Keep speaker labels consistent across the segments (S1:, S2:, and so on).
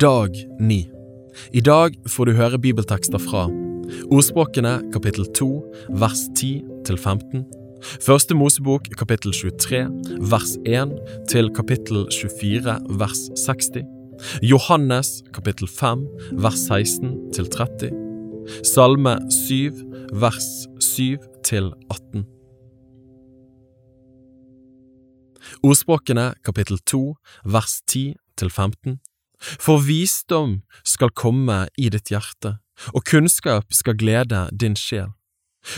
S1: Dag 9. I dag får du høre bibeltekster fra Ordspråkene kapittel 2 vers 10 til 15. Første Mosebok kapittel 23 vers 1 til kapittel 24 vers 60. Johannes kapittel 5 vers 16 til 30. Salme 7 vers 7 til 18. Ordspråkene kapittel 2 vers 10 til 15. For visdom skal komme i ditt hjerte, og kunnskap skal glede din sjel.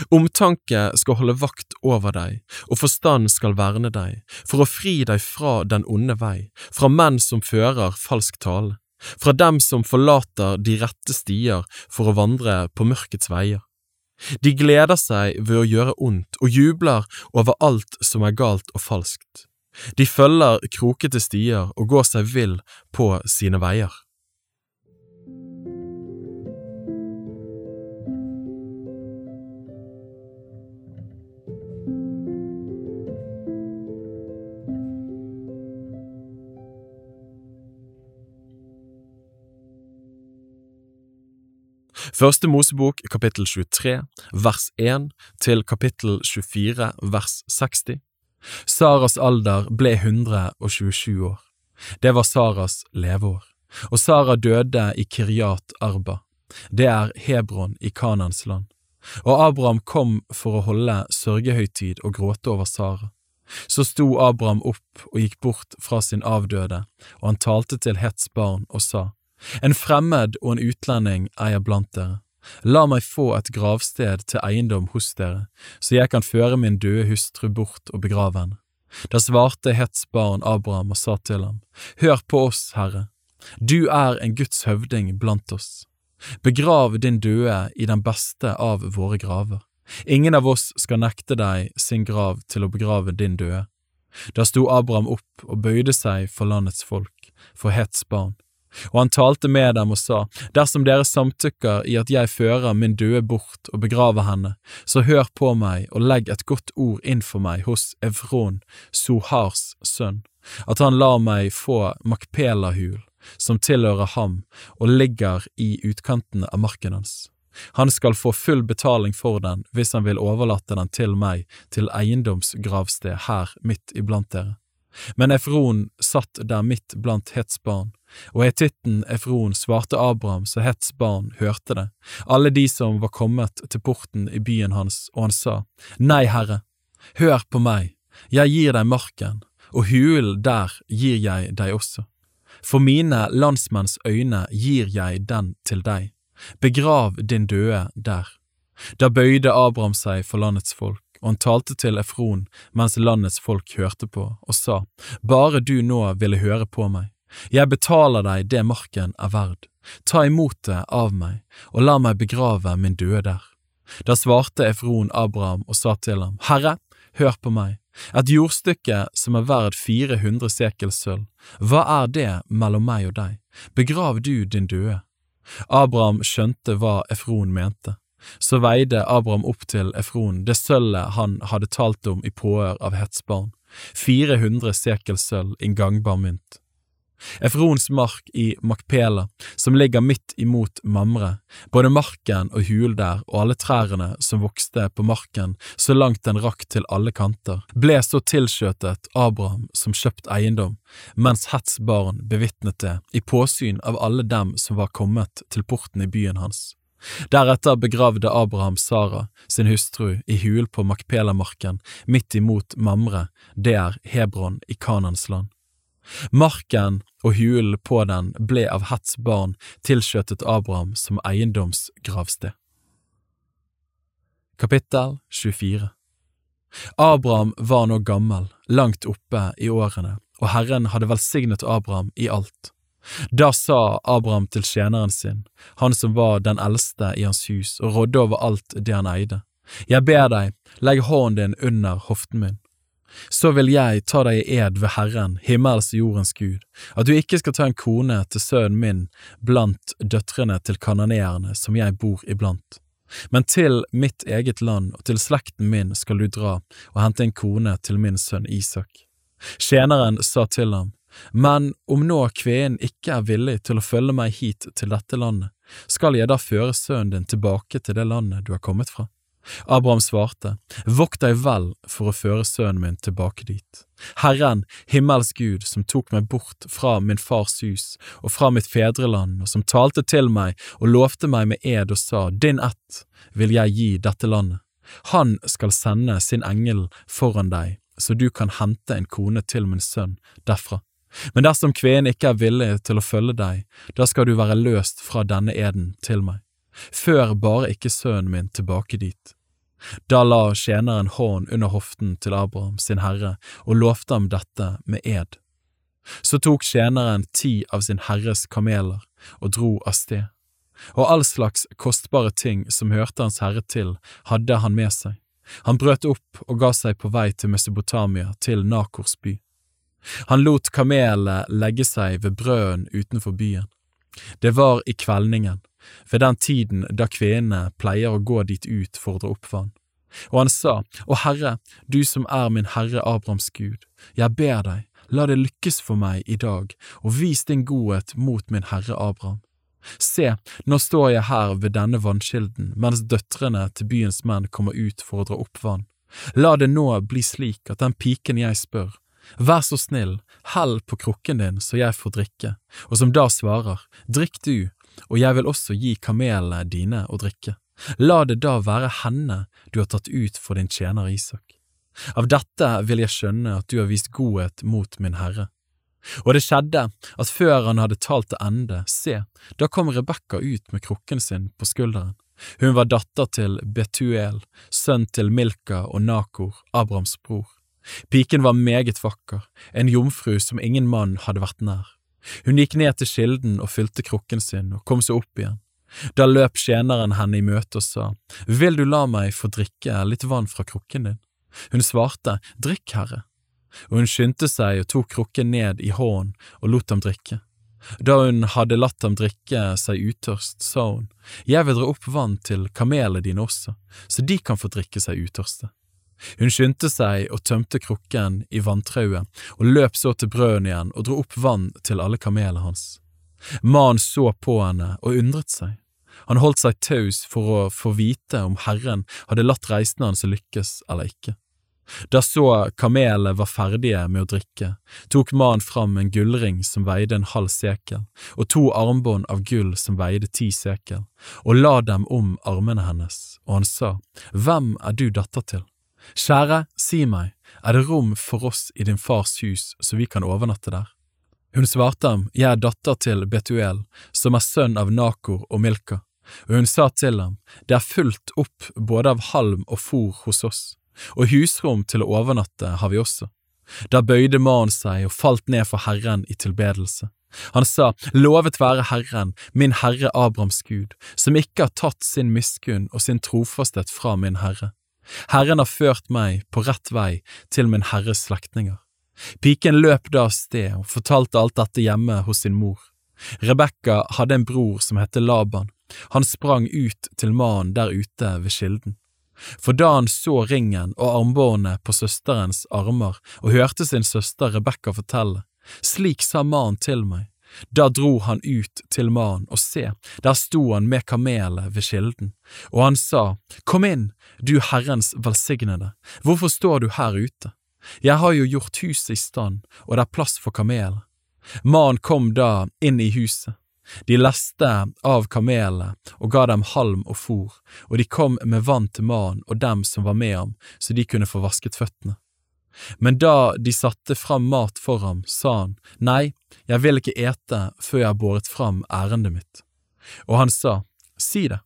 S1: Omtanke skal holde vakt over deg, og forstand skal verne deg, for å fri deg fra den onde vei, fra menn som fører falsk tale, fra dem som forlater de rette stier for å vandre på mørkets veier. De gleder seg ved å gjøre ondt og jubler over alt som er galt og falskt. De følger krokete stier og går seg vill på sine veier. Første Mosebok kapittel 23 vers 1 til kapittel 24 vers 60. Saras alder ble 127 år. Det var Saras leveår. Og Sara døde i Kiryat Arba. Det er Hebron i Kanans land. Og Abraham kom for å holde sørgehøytid og gråte over Sara. Så sto Abraham opp og gikk bort fra sin avdøde, og han talte til Hets barn og sa, En fremmed og en utlending er jeg blant dere. La meg få et gravsted til eiendom hos dere, så jeg kan føre min døde hustru bort og begrave henne. Da svarte Hets barn Abraham og sa til ham, Hør på oss, Herre, du er en Guds høvding blant oss. Begrav din døde i den beste av våre graver. Ingen av oss skal nekte deg sin grav til å begrave din døde. Da sto Abraham opp og bøyde seg for landets folk, for Hets barn, og han talte med dem og sa, Dersom dere samtykker i at jeg fører min døde bort og begraver henne, så hør på meg og legg et godt ord inn for meg hos Evron, Sohars sønn, at han lar meg få Makpelahul, som tilhører ham og ligger i utkantene av marken hans. Han skal få full betaling for den hvis han vil overlate den til meg til eiendomsgravsted her midt iblant dere. Men Efron satt der midt blant Hets barn, og etitten Efron svarte Abraham så Hets barn hørte det, alle de som var kommet til porten i byen hans, og han sa, Nei, Herre, hør på meg, jeg gir deg marken, og hulen der gir jeg deg også. For mine landsmenns øyne gir jeg den til deg, begrav din døde der. Da bøyde Abraham seg for landets folk og han talte til Efron mens landets folk hørte på, og sa, Bare du nå ville høre på meg, jeg betaler deg det marken er verd, ta imot det av meg, og la meg begrave min døde der. Da svarte Efron Abraham og sa til ham, Herre, hør på meg, et jordstykke som er verd 400 sekel sølv, hva er det mellom meg og deg, begrav du din døde. Abraham skjønte hva Efron mente så veide Abraham opp til Efron det sølvet han hadde talt om i påhør av hetsbarn, 400 sekel sølv i gangbar mynt. Efrons mark i Makpela, som ligger midt imot Mamre, både marken og hulen der og alle trærne som vokste på marken så langt den rakk til alle kanter, ble så tilskjøtet Abraham som kjøpt eiendom, mens Hets barn bevitnet det i påsyn av alle dem som var kommet til porten i byen hans. Deretter begravde Abraham Sara, sin hustru, i hulen på Makpelamarken, midt imot Mamre, det er Hebron i Kanans land. Marken og hulen på den ble av Hets barn tilskjøtet Abraham som eiendomsgravsted. Kapittel 24 Abraham var nå gammel, langt oppe i årene, og Herren hadde velsignet Abraham i alt. Da sa Abraham til tjeneren sin, han som var den eldste i hans hus og rådde over alt det han eide, jeg ber deg, legg hånden din under hoften min. Så vil jeg ta deg i ed ved Herren, himmels og jordens Gud, at du ikke skal ta en kone til sønnen min blant døtrene til kanoneerne som jeg bor iblant. Men til mitt eget land og til slekten min skal du dra og hente en kone til min sønn Isak. Tjeneren sa til ham, Men om nå kvinnen ikke er villig til å følge meg hit til dette landet, skal jeg da føre sønnen din tilbake til det landet du har kommet fra? Abraham svarte, Vokt deg vel for å føre sønnen min tilbake dit. Herren, himmels Gud, som tok meg bort fra min fars hus og fra mitt fedreland, og som talte til meg og lovte meg med ed og sa, Din ett vil jeg gi dette landet. Han skal sende sin engel foran deg, så du kan hente en kone til min sønn derfra. Men dersom kvinnen ikke er villig til å følge deg, da skal du være løst fra denne eden til meg. Før bare ikke sønnen min tilbake dit. Da la tjeneren hånd under hoften til Abraham sin herre og lovte ham dette med ed. Så tok tjeneren ti av sin herres kameler og dro av sted, og all slags kostbare ting som hørte hans herre til, hadde han med seg. Han brøt opp og ga seg på vei til Mesopotamia, til Nakors by. Han lot kamelene legge seg ved brøden utenfor byen. Det var i kveldningen, ved den tiden da kvinnene pleier å gå dit ut for å dra opp vann. Og han sa, Å Herre, du som er min Herre Abrahams Gud, jeg ber deg, la det lykkes for meg i dag, og vis din godhet mot min Herre Abraham. Se, nå står jeg her ved denne vannkilden mens døtrene til byens menn kommer ut for å dra opp vann. La det nå bli slik at den piken jeg spør, Vær så snill, hell på krukken din så jeg får drikke, og som da svarer, drikk du, og jeg vil også gi kamelene dine å drikke. La det da være henne du har tatt ut for din tjener Isak. Av dette vil jeg skjønne at du har vist godhet mot min herre. Og det skjedde at før han hadde talt til ende, se, da kom Rebekka ut med krukken sin på skulderen. Hun var datter til Betuel, sønn til Milka og Nakor, Abrahams bror. Piken var meget vakker, en jomfru som ingen mann hadde vært nær. Hun gikk ned til kilden og fylte krukken sin og kom seg opp igjen. Da løp tjeneren henne i møte og sa, Vil du la meg få drikke litt vann fra krukken din? Hun svarte, Drikk, herre. Og hun skyndte seg og tok krukken ned i hånden og lot ham drikke. Da hun hadde latt ham drikke seg utørst, sa hun, Jeg vil dra opp vann til kamelene dine også, så de kan få drikke seg utørste. Hun skyndte seg og tømte krukken i vanntrauet, og løp så til brøden igjen og dro opp vann til alle kamelene hans. Mannen så på henne og undret seg. Han holdt seg taus for å få vite om Herren hadde latt reisene hans lykkes eller ikke. Da så kamelene var ferdige med å drikke, tok mannen fram en gullring som veide en halv sekel, og to armbånd av gull som veide ti sekel, og la dem om armene hennes, og han sa, Hvem er du datter til? Kjære, si meg, er det rom for oss i din fars hus så vi kan overnatte der? Hun svarte ham, jeg er datter til Betuel, som er sønn av Nakor og Milka, og hun sa til ham, det er fullt opp både av halm og fôr hos oss, og husrom til å overnatte har vi også. Da bøyde mannen seg og falt ned for Herren i tilbedelse. Han sa, Lovet være Herren, min Herre Abrahams Gud, som ikke har tatt sin miskunn og sin trofasthet fra min Herre. Herren har ført meg på rett vei til min herres slektninger. Piken løp da av sted og fortalte alt dette hjemme hos sin mor. Rebekka hadde en bror som het Laban. Han sprang ut til mannen der ute ved kilden. For da han så ringen og armbåndet på søsterens armer og hørte sin søster Rebekka fortelle, slik sa mannen til meg, da dro han ut til mannen, og se, der sto han med kamelet ved kilden, og han sa, Kom inn, du Herrens velsignede, hvorfor står du her ute? Jeg har jo gjort huset i stand, og det er plass for kamelet. Mannen kom da inn i huset. De leste av kamelene og ga dem halm og fôr, og de kom med vann til mannen og dem som var med ham, så de kunne få vasket føttene. Men da de satte fram mat for ham, sa han, Nei, jeg vil ikke ete før jeg har båret fram ærendet mitt. Og han sa, Si det.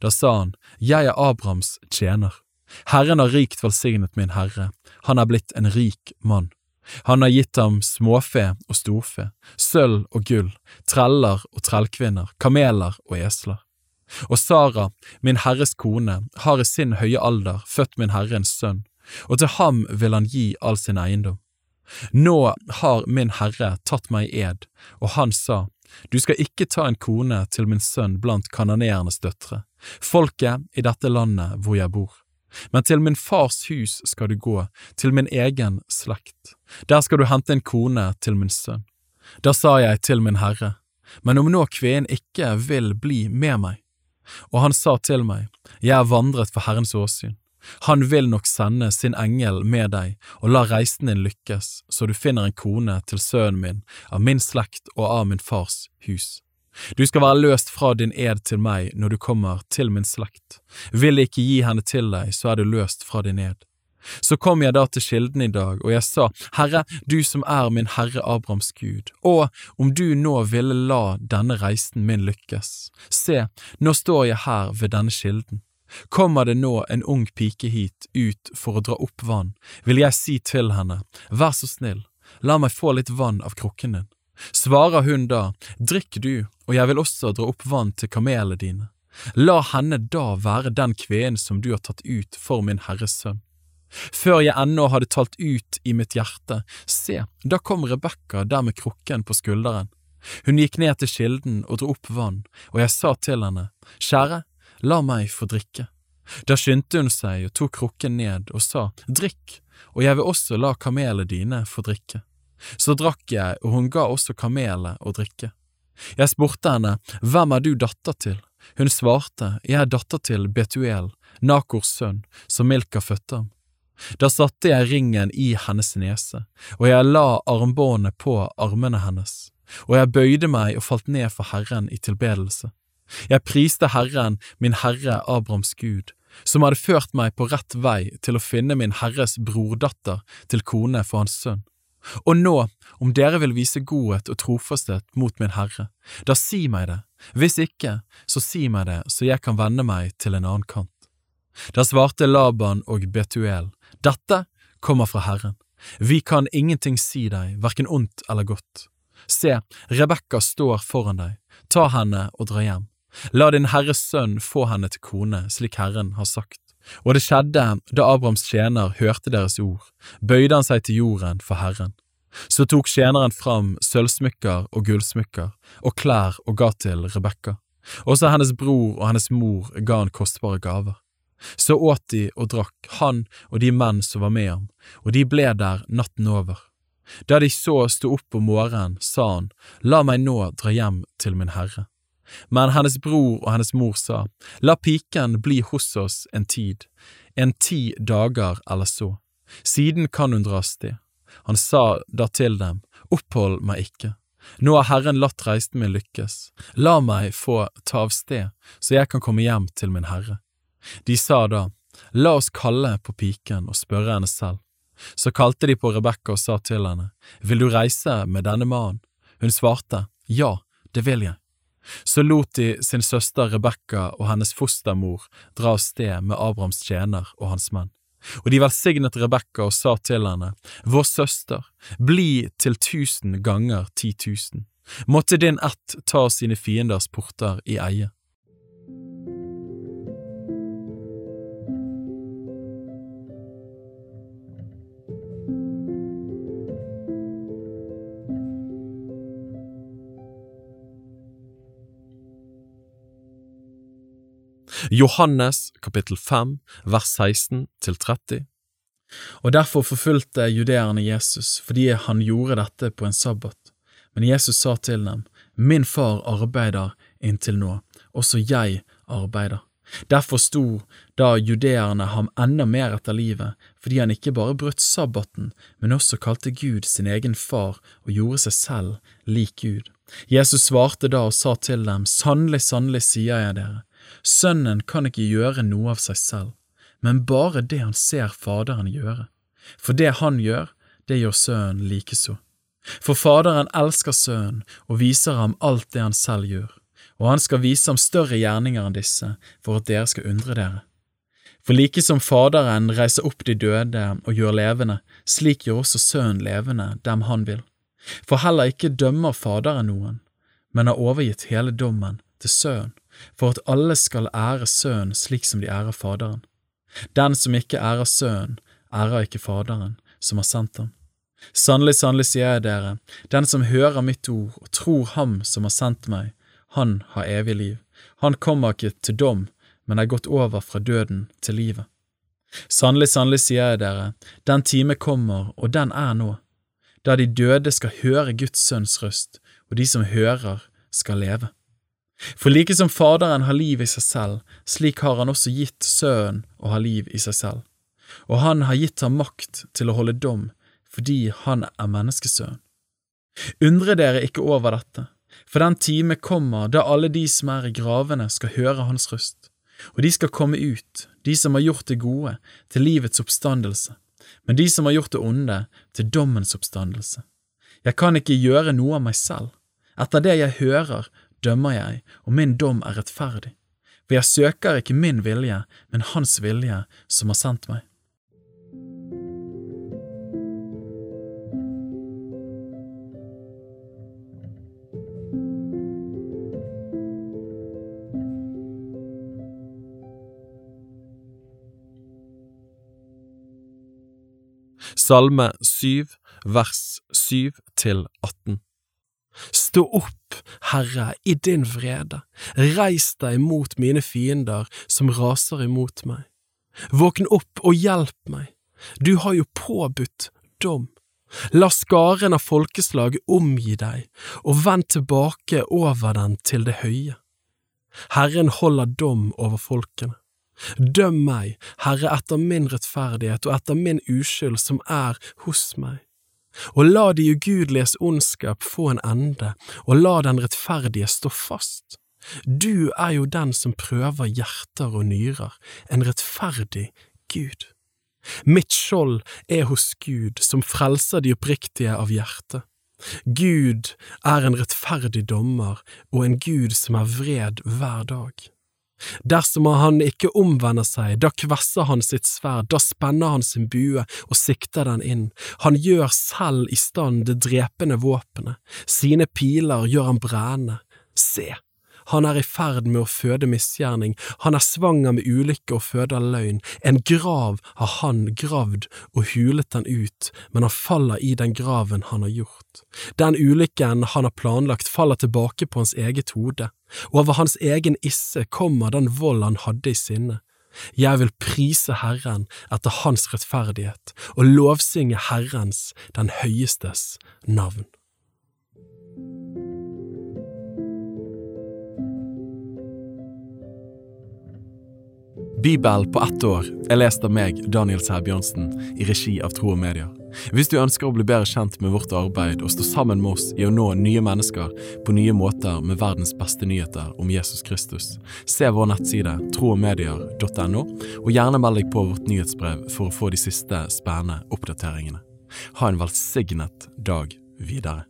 S1: Da sa han, Jeg er Abrahams tjener. Herren har rikt velsignet min herre, han er blitt en rik mann. Han har gitt ham småfe og storfe, sølv og gull, treller og trellkvinner, kameler og esler. Og Sara, min herres kone, har i sin høye alder født min herre en sønn, og til ham vil han gi all sin eiendom. Nå har min herre tatt meg i ed, og han sa, du skal ikke ta en kone til min sønn blant kanoneernes døtre, folket i dette landet hvor jeg bor. Men til min fars hus skal du gå, til min egen slekt. Der skal du hente en kone til min sønn. Da sa jeg til min herre, men om nå kvinnen ikke vil bli med meg. Og han sa til meg, jeg er vandret for Herrens åsyn. Han vil nok sende sin engel med deg og la reisen din lykkes, så du finner en kone til sønnen min, av min slekt og av min fars hus. Du skal være løst fra din ed til meg når du kommer til min slekt. Vil jeg ikke gi henne til deg, så er du løst fra din ed. Så kom jeg da til kilden i dag, og jeg sa, Herre, du som er min Herre Abrahams Gud, og om du nå ville la denne reisen min lykkes, se, nå står jeg her ved denne kilden. Kommer det nå en ung pike hit ut for å dra opp vann, vil jeg si til henne, vær så snill, la meg få litt vann av krukken din. Svarer hun da, drikk du, og jeg vil også dra opp vann til kamelene dine. La henne da være den kveen som du har tatt ut for min Herres sønn. Før jeg ennå hadde talt ut i mitt hjerte, se, da kom Rebekka der med krukken på skulderen. Hun gikk ned til kilden og dro opp vann, og jeg sa til henne, Kjære, la meg få drikke. Da skyndte hun seg og tok krukken ned og sa, Drikk, og jeg vil også la kamelene dine få drikke. Så drakk jeg, og hun ga også kamelene å drikke. Jeg spurte henne, Hvem er du datter til? Hun svarte, Jeg er datter til Betuel, Nakors sønn, som Milka fødte ham. Da satte jeg ringen i hennes nese, og jeg la armbåndet på armene hennes, og jeg bøyde meg og falt ned for Herren i tilbedelse. Jeg priste Herren, min Herre Abrahams Gud, som hadde ført meg på rett vei til å finne min Herres brordatter til kone for hans sønn. Og nå, om dere vil vise godhet og trofasthet mot min Herre, da si meg det, hvis ikke, så si meg det så jeg kan vende meg til en annen kant. Da svarte Laban og Betuel, dette kommer fra Herren, vi kan ingenting si deg, hverken ondt eller godt. Se, Rebekka står foran deg, ta henne og dra hjem. La din Herres sønn få henne til kone, slik Herren har sagt. Og det skjedde da Abrahams tjener hørte deres ord, bøyde han seg til jorden for Herren. Så tok tjeneren fram sølvsmykker og gullsmykker og klær og ga til Rebekka. Også hennes bror og hennes mor ga han kostbare gaver. Så åt de og drakk, han og de menn som var med ham, og de ble der natten over. Da de så sto opp om morgenen, sa han, La meg nå dra hjem til min herre. Men hennes bror og hennes mor sa, La piken bli hos oss en tid, en ti dager eller så, siden kan hun dra av sted. Han sa da til dem, Opphold meg ikke. Nå har Herren latt reisen min lykkes, la meg få ta av sted, så jeg kan komme hjem til min herre. De sa da, La oss kalle på piken og spørre henne selv. Så kalte de på Rebekka og sa til henne, Vil du reise med denne mannen? Hun svarte, Ja, det vil jeg. Så lot de sin søster Rebekka og hennes fostermor dra av sted med Abrahams tjener og hans menn. Og de velsignet Rebekka og sa til henne, Vår søster, bli til tusen ganger ti tusen. Måtte din ett ta sine fienders porter i eie. Johannes kapittel 5 vers 16 til 30 Og derfor forfulgte judeerne Jesus fordi han gjorde dette på en sabbat. Men Jesus sa til dem, Min far arbeider inntil nå, også jeg arbeider. Derfor sto da judeerne ham enda mer etter livet, fordi han ikke bare brøt sabbaten, men også kalte Gud sin egen far og gjorde seg selv lik Gud. Jesus svarte da og sa til dem, Sannelig, sannelig sier jeg dere, Sønnen kan ikke gjøre noe av seg selv, men bare det han ser Faderen gjøre. For det han gjør, det gjør Sønnen likeså. For Faderen elsker Sønnen og viser ham alt det han selv gjør, og han skal vise ham større gjerninger enn disse, for at dere skal undre dere. For like som Faderen reiser opp de døde og gjør levende, slik gjør også Sønnen levende dem han vil. For heller ikke dømmer Faderen noen, men har overgitt hele dommen til Sønnen, for at alle skal ære Sønnen slik som de ærer Faderen. Den som ikke ærer Sønnen, ærer ikke Faderen, som har sendt ham. Sannelig, sannelig sier jeg dere, den som hører mitt ord og tror Ham som har sendt meg, han har evig liv. Han kommer ikke til dom, men er gått over fra døden til livet. Sannelig, sannelig sier jeg dere, den time kommer, og den er nå. da de døde skal høre Guds sønns røst, og de som hører, skal leve. For like som Faderen har liv i seg selv, slik har han også gitt Sønnen å ha liv i seg selv. Og han har gitt ham makt til å holde dom, fordi han er menneskesønn. Undre dere ikke over dette, for den time kommer da alle de som er i gravene skal høre hans røst, og de skal komme ut, de som har gjort det gode, til livets oppstandelse, men de som har gjort det onde, til dommens oppstandelse. Jeg kan ikke gjøre noe av meg selv. Etter det jeg hører, dømmer jeg, og min dom er rettferdig. For jeg søker ikke min vilje, men Hans vilje som har sendt meg. Salme 7, vers 7 til 18. Stå opp, Herre, i din vrede, reis deg mot mine fiender som raser imot meg. Våkn opp og hjelp meg, du har jo påbudt dom. La skaren av folkeslag omgi deg, og vend tilbake over den til det høye. Herren holder dom over folkene. Døm meg, Herre, etter min rettferdighet og etter min uskyld som er hos meg. Og la de ugudeliges ondskap få en ende, og la den rettferdige stå fast. Du er jo den som prøver hjerter og nyrer, en rettferdig Gud. Mitt skjold er hos Gud, som frelser de oppriktige av hjertet. Gud er en rettferdig dommer og en Gud som er vred hver dag. Dersom han ikke omvender seg, da kvesser han sitt sverd, da spenner han sin bue og sikter den inn, han gjør selv i stand det drepende våpenet, sine piler gjør han brennende, Se, han er i ferd med å føde misgjerning, han er svanger med ulykke og føder løgn, en grav har han gravd og hulet den ut, men han faller i den graven han har gjort. Den ulykken han har planlagt faller tilbake på hans eget hode, og over hans egen isse kommer den vold han hadde i sinne. Jeg vil prise Herren etter hans rettferdighet og lovsynge Herrens, den høyestes, navn. Bibel på ett år er lest av meg, Daniel Sæbjørnsen, i regi av Tro og Medier. Hvis du ønsker å bli bedre kjent med vårt arbeid og stå sammen med oss i å nå nye mennesker på nye måter med verdens beste nyheter om Jesus Kristus, se vår nettside troogmedier.no, og gjerne meld deg på vårt nyhetsbrev for å få de siste spennende oppdateringene. Ha en velsignet dag videre.